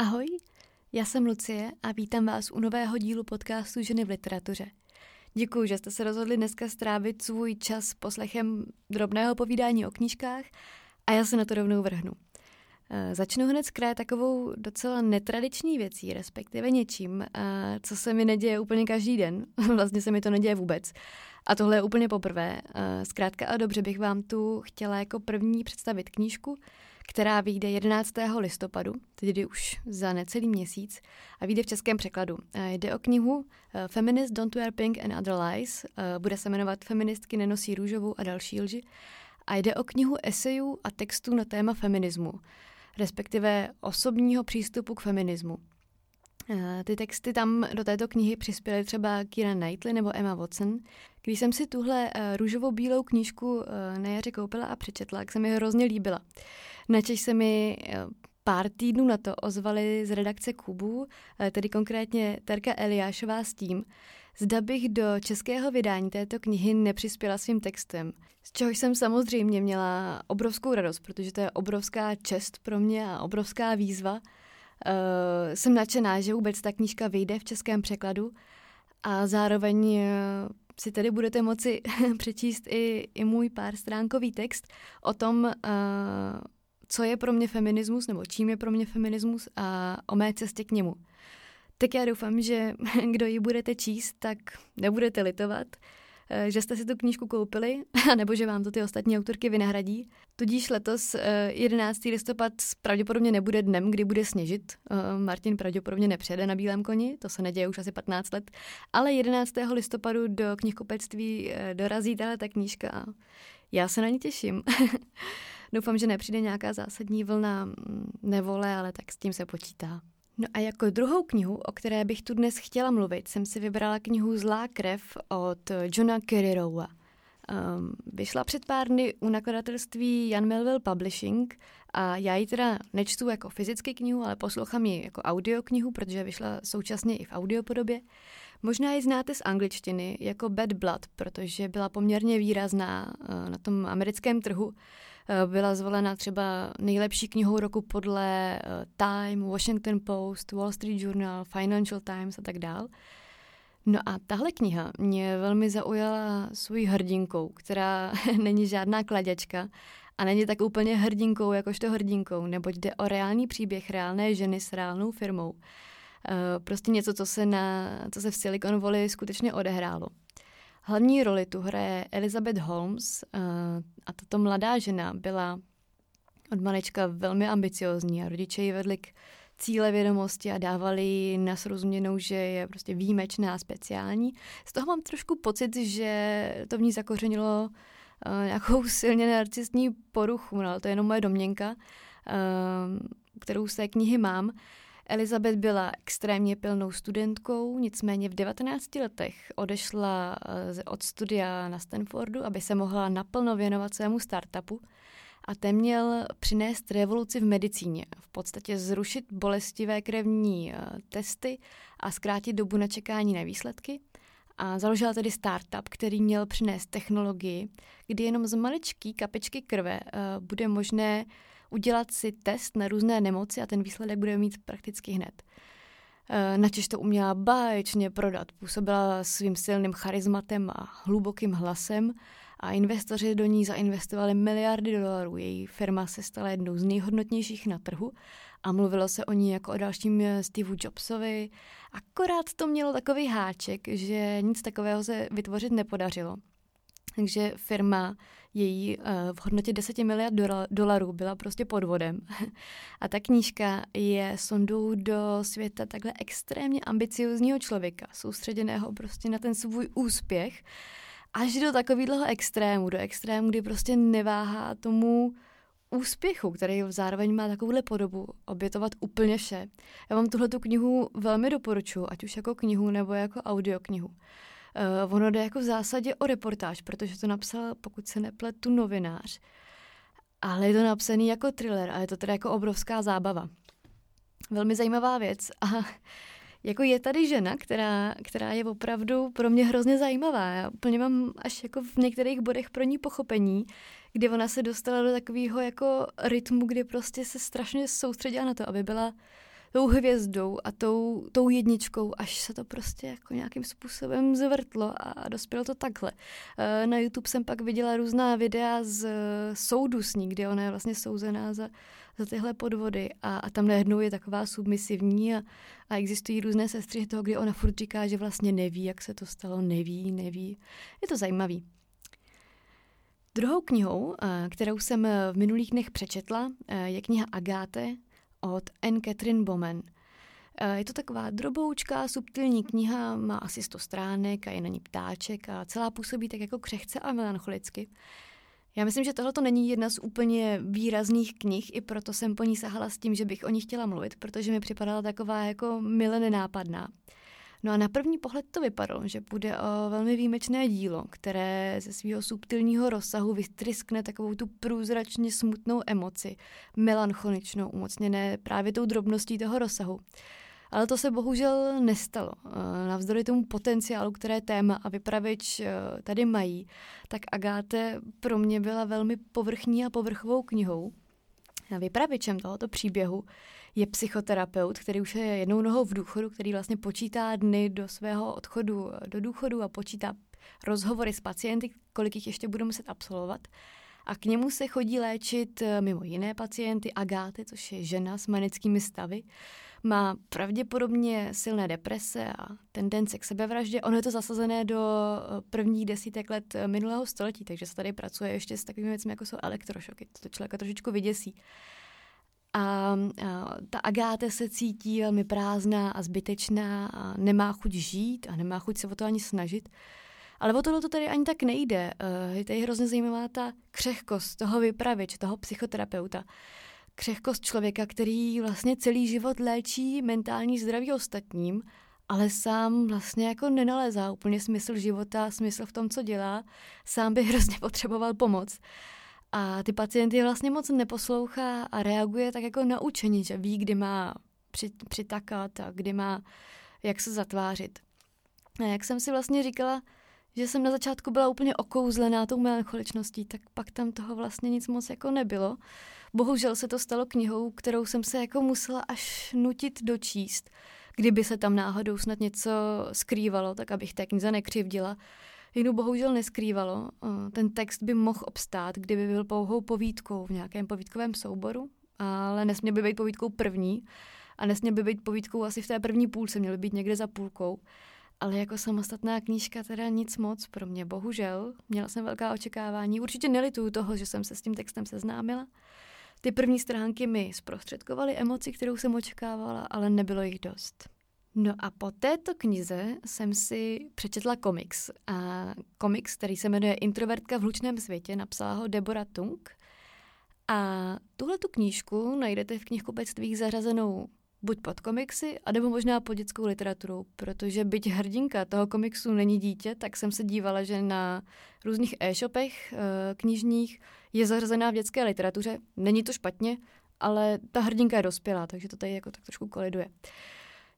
Ahoj, já jsem Lucie a vítám vás u nového dílu podcastu Ženy v literatuře. Děkuji, že jste se rozhodli dneska strávit svůj čas poslechem drobného povídání o knížkách a já se na to rovnou vrhnu. Eh, začnu hned z kraje takovou docela netradiční věcí, respektive něčím, eh, co se mi neděje úplně každý den. Vlastně se mi to neděje vůbec. A tohle je úplně poprvé. Eh, zkrátka a dobře bych vám tu chtěla jako první představit knížku, která vyjde 11. listopadu, tedy už za necelý měsíc, a vyjde v českém překladu. Jde o knihu Feminist Don't Wear Pink and Other Lies, bude se jmenovat Feministky nenosí růžovou a další lži, a jde o knihu esejů a textů na téma feminismu respektive osobního přístupu k feminismu. Eh, ty texty tam do této knihy přispěly třeba Kira Knightley nebo Emma Watson. Když jsem si tuhle eh, růžovou bílou knížku eh, na jaře koupila a přečetla, tak se mi hrozně líbila. Načež se mi pár týdnů na to ozvali z redakce Kubu, tedy konkrétně Terka Eliášová s tím, zda bych do českého vydání této knihy nepřispěla svým textem. Z čehož jsem samozřejmě měla obrovskou radost, protože to je obrovská čest pro mě a obrovská výzva. Uh, jsem nadšená, že vůbec ta knížka vyjde v českém překladu a zároveň si tedy budete moci přečíst i, i můj pár stránkový text o tom, uh, co je pro mě feminismus, nebo čím je pro mě feminismus a o mé cestě k němu. Tak já doufám, že kdo ji budete číst, tak nebudete litovat, eh, že jste si tu knížku koupili, nebo že vám to ty ostatní autorky vynahradí. Tudíž letos 11. Eh, listopad pravděpodobně nebude dnem, kdy bude sněžit. Eh, Martin pravděpodobně nepřijede na bílém koni, to se neděje už asi 15 let, ale 11. listopadu do knihkupectví dorazí tahle ta knížka a já se na ní těším. Doufám, že nepřijde nějaká zásadní vlna mm, nevole, ale tak s tím se počítá. No a jako druhou knihu, o které bych tu dnes chtěla mluvit, jsem si vybrala knihu Zlá krev od Johna Kerryrowa. Um, vyšla před pár dny u nakladatelství Jan Melville Publishing a já ji teda nečtu jako fyzicky knihu, ale poslouchám ji jako audioknihu, protože vyšla současně i v audiopodobě. Možná ji znáte z angličtiny jako Bad Blood, protože byla poměrně výrazná uh, na tom americkém trhu. Eh, byla zvolena třeba nejlepší knihou roku podle eh, Time, Washington Post, Wall Street Journal, Financial Times a tak dál. No a tahle kniha mě velmi zaujala svojí hrdinkou, která není žádná kladěčka a není tak úplně hrdinkou jakožto hrdinkou, neboť jde o reálný příběh reálné ženy s reálnou firmou. Eh, prostě něco, co se, na, co se v Silicon Valley skutečně odehrálo. Hlavní roli tu hraje Elizabeth Holmes uh, a tato mladá žena byla od malička velmi ambiciozní a rodiče ji vedli k cíle vědomosti a dávali jí na srozuměnou, že je prostě výjimečná a speciální. Z toho mám trošku pocit, že to v ní zakořenilo uh, nějakou silně narcistní poruchu, no, ale to je jenom moje domněnka, uh, kterou z té knihy mám. Elizabeth byla extrémně pilnou studentkou, nicméně v 19 letech odešla eh, od studia na Stanfordu, aby se mohla naplno věnovat svému startupu a ten měl přinést revoluci v medicíně, v podstatě zrušit bolestivé krevní eh, testy a zkrátit dobu na čekání na výsledky. A založila tedy startup, který měl přinést technologii, kdy jenom z maličký kapičky krve eh, bude možné udělat si test na různé nemoci a ten výsledek bude mít prakticky hned. Eh, Načež to uměla báječně prodat. Působila svým silným charizmatem a hlubokým hlasem a investoři do ní zainvestovali miliardy dolarů. Její firma se stala jednou z nejhodnotnějších na trhu a mluvilo se o ní jako o dalším Steve Jobsovi. Akorát to mělo takový háček, že nic takového se vytvořit nepodařilo. Takže firma její uh, v hodnotě 10 miliard dolarů byla prostě podvodem. A ta knížka je sondou do světa takhle extrémně ambiciozního člověka, soustředěného prostě na ten svůj úspěch, až do takového extrému, do extrému, kdy prostě neváhá tomu úspěchu, který zároveň má takovouhle podobu, obětovat úplně vše. Já vám tuhle knihu velmi doporučuji, ať už jako knihu nebo jako audioknihu. Uh, ono jde jako v zásadě o reportáž, protože to napsal, pokud se nepletu, novinář. Ale je to napsaný jako thriller a je to teda jako obrovská zábava. Velmi zajímavá věc. A jako je tady žena, která, která je opravdu pro mě hrozně zajímavá. Já úplně mám až jako v některých bodech pro ní pochopení, kdy ona se dostala do takového jako rytmu, kdy prostě se strašně soustředila na to, aby byla tou hvězdou a tou, tou jedničkou, až se to prostě jako nějakým způsobem zvrtlo a dospělo to takhle. Eh, na YouTube jsem pak viděla různá videa z eh, soudu s ní, kde ona je vlastně souzená za, za tyhle podvody a, a tam najednou je taková submisivní a, a existují různé sestry toho, kdy ona furt říká, že vlastně neví, jak se to stalo, neví, neví. Je to zajímavý. Druhou knihou, eh, kterou jsem v minulých dnech přečetla, je kniha Agáte od Anne Catherine Bowman. Je to taková droboučká, subtilní kniha, má asi 100 stránek a je na ní ptáček a celá působí tak jako křehce a melancholicky. Já myslím, že tohle to není jedna z úplně výrazných knih, i proto jsem po ní sahala s tím, že bych o ní chtěla mluvit, protože mi připadala taková jako mile nenápadná. No a na první pohled to vypadalo, že bude o velmi výjimečné dílo, které ze svého subtilního rozsahu vystryskne takovou tu průzračně smutnou emoci, melancholičnou, umocněné právě tou drobností toho rozsahu. Ale to se bohužel nestalo. Navzdory tomu potenciálu, které téma a vypravěč eh, tady mají, tak Agáte pro mě byla velmi povrchní a povrchovou knihou. Vypravěčem tohoto příběhu je psychoterapeut, který už je jednou nohou v důchodu, který vlastně počítá dny do svého odchodu do důchodu a počítá rozhovory s pacienty, kolik jich ještě budu muset absolvovat. A k němu se chodí léčit eh, mimo jiné pacienty Agáty, což je žena s manickými stavy. Má pravděpodobně silné deprese a tendence k sebevraždě. Ono je to zasazené do eh, prvních desítek let eh, minulého století, takže se tady pracuje ještě s takovými věcmi, jako jsou elektrošoky. To člověka trošičku vyděsí. A, a ta Agáte se cítí velmi prázdná a zbytečná a nemá chuť žít a nemá chuť se o to ani snažit. Ale o tohle to tady ani tak nejde. Uh, je tady hrozně zajímavá ta křehkost toho vypravěče, toho psychoterapeuta. Křehkost člověka, který vlastně celý život léčí mentální zdraví ostatním, ale sám vlastně jako nenalezá úplně smysl života, smysl v tom, co dělá. Sám by hrozně potřeboval pomoc. A ty pacienty vlastně moc neposlouchá a reaguje tak jako naučení, že ví, kdy má přitakat a kdy má jak se zatvářit. A jak jsem si vlastně říkala, že jsem na začátku byla úplně okouzlená tou melancholičností, tak pak tam toho vlastně nic moc jako nebylo. Bohužel se to stalo knihou, kterou jsem se jako musela až nutit dočíst. Kdyby se tam náhodou snad něco skrývalo, tak abych té knize nekřivdila, Jinou bohužel neskrývalo. Ten text by mohl obstát, kdyby byl pouhou povídkou v nějakém povídkovém souboru, ale nesměl by být povídkou první a nesměl by být povídkou asi v té první půlce, měl by být někde za půlkou. Ale jako samostatná knížka teda nic moc pro mě, bohužel. Měla jsem velká očekávání. Určitě nelituju toho, že jsem se s tím textem seznámila. Ty první stránky mi zprostředkovaly emoci, kterou jsem očekávala, ale nebylo jich dost. No a po této knize jsem si přečetla komiks. A komiks, který se jmenuje Introvertka v hlučném světě, napsala ho Deborah Tung. A tuhle tu knížku najdete v knihkupectvích zařazenou buď pod komiksy, anebo možná pod dětskou literaturu, protože byť hrdinka toho komiksu není dítě, tak jsem se dívala, že na různých e-shopech eh, knižních je zařazená v dětské literatuře. Není to špatně, ale ta hrdinka je dospělá, takže to tady jako tak trošku koliduje. Uh,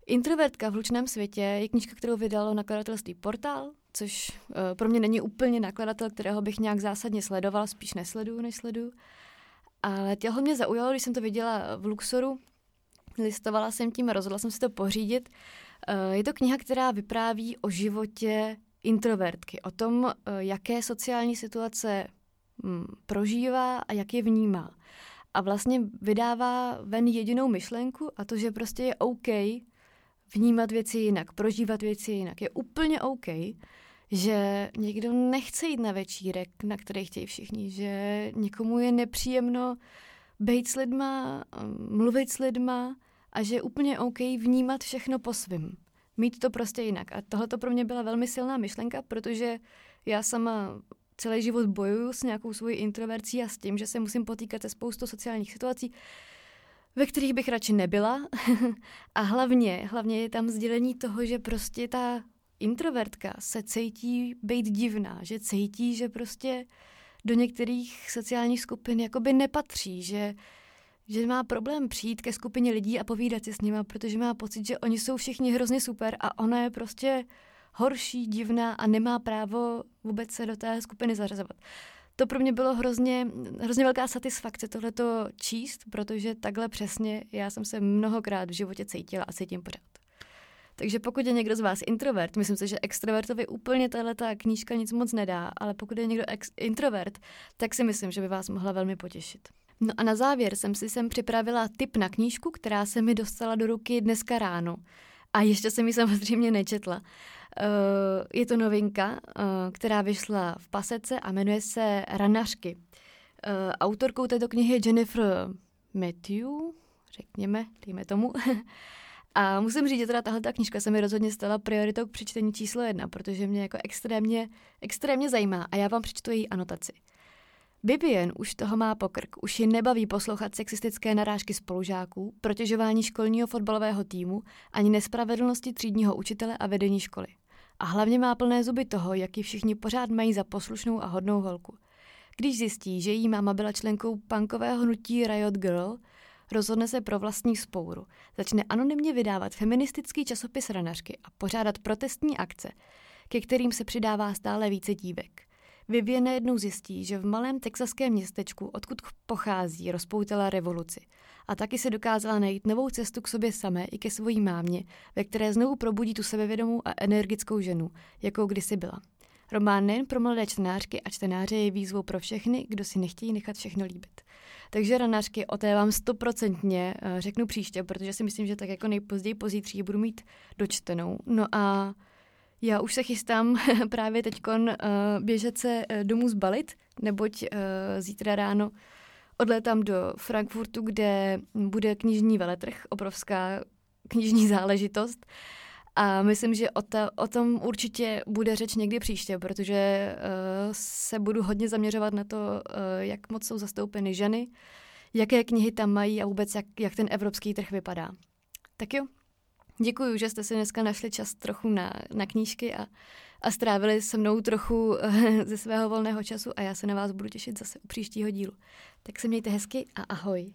Introvertka v hlučném světě je knižka, kterou vydalo nakladatelství Portál, což uh, pro mě není úplně nakladatel, kterého bych nějak zásadně sledoval, spíš nesleduju, než sleduju. Ale těho mě zaujalo, když jsem to viděla v Luxoru, listovala jsem tím a rozhodla jsem si to pořídit. Uh, je to kniha, která vypráví o životě introvertky, o tom, uh, jaké sociální situace um, prožívá a jak je vnímá. A vlastně vydává ven jedinou myšlenku a to, že prostě je OK vnímat věci jinak, prožívat věci jinak. Je úplně OK, že někdo nechce jít na večírek, na který chtějí všichni, že někomu je nepříjemno být s lidma, mluvit s lidma a že je úplně OK vnímat všechno po svým. Mít to prostě jinak. A tohle to pro mě byla velmi silná myšlenka, protože já sama celý život bojuju s nějakou svojí introvercí a s tím, že se musím potýkat se spoustou sociálních situací, ve kterých bych radši nebyla. a hlavně, hlavně je tam sdělení toho, že prostě ta introvertka se cítí být divná, že cítí, že prostě do některých sociálních skupin jakoby nepatří, že, že má problém přijít ke skupině lidí a povídat si s nimi, protože má pocit, že oni jsou všichni hrozně super a ona je prostě horší, divná a nemá právo vůbec se do té skupiny zařazovat. To pro mě bylo hrozně, hrozně velká satisfakce tohleto číst, protože takhle přesně já jsem se mnohokrát v životě cítila a cítím pořád. Takže pokud je někdo z vás introvert, myslím si, že extrovertovi úplně tahle knížka nic moc nedá, ale pokud je někdo ex- introvert, tak si myslím, že by vás mohla velmi potěšit. No a na závěr jsem si sem připravila tip na knížku, která se mi dostala do ruky dneska ráno. A ještě jsem ji samozřejmě nečetla. Eh, je to novinka, eh, která vyšla v pasece a jmenuje se Ranařky. Eh, autorkou této knihy je Jennifer Matthew, řekněme, dejme tomu. A musím říct, že teda tahle ta knížka se mi rozhodně stala prioritou k přečtení číslo jedna, protože mě jako extrémně, extrémně zajímá a já vám přečtu její anotaci. Vivian už toho má pokrk, už ji nebaví poslouchat sexistické narážky spolužáků, protěžování školního fotbalového týmu, ani nespravedlnosti třídního učitele a vedení školy. A hlavně má plné zuby toho, jak ji všichni pořád mají za poslušnou a hodnou holku. Když zjistí, že její máma byla členkou punkového hnutí Riot Girl, rozhodne se pro vlastní spouru. Začne anonymně vydávat feministický časopis Ranařky a pořádat protestní akce, ke kterým se přidává stále více dívek. Vivien najednou zjistí, že v malém texaském městečku, odkud pochází, rozpoutala revoluci. A taky se dokázala najít novou cestu k sobě samé i ke svojí mámě, ve které znovu probudí tu sebevědomou a energickou ženu, jakou kdysi byla. Román nejen pro mladé čtenářky a čtenáře je výzvou pro všechny, kdo si nechtějí nechat všechno líbit. Takže ranářky o té vám stoprocentně eh, řeknu příště, protože si myslím, že tak jako nejpozději pozítří budu mít dočtenou. No a já už se chystám právě teď uh, běžet se uh, domů zbalit, neboť uh, zítra ráno odlétám do Frankfurtu, kde bude knižní veletrh, obrovská knižní záležitost. A myslím, že o, ta, o tom určitě bude řeč někdy příště, protože uh, se budu hodně zaměřovat na to, uh, jak moc jsou zastoupeny ženy, jaké knihy tam mají a vůbec jak, jak ten evropský trh vypadá. Tak jo, Děkuji, že jste si dneska našli čas trochu na, na knížky a, a strávili se mnou trochu ze svého volného času a já se na vás budu těšit zase u příštího dílu. Tak se mějte hezky a ahoj.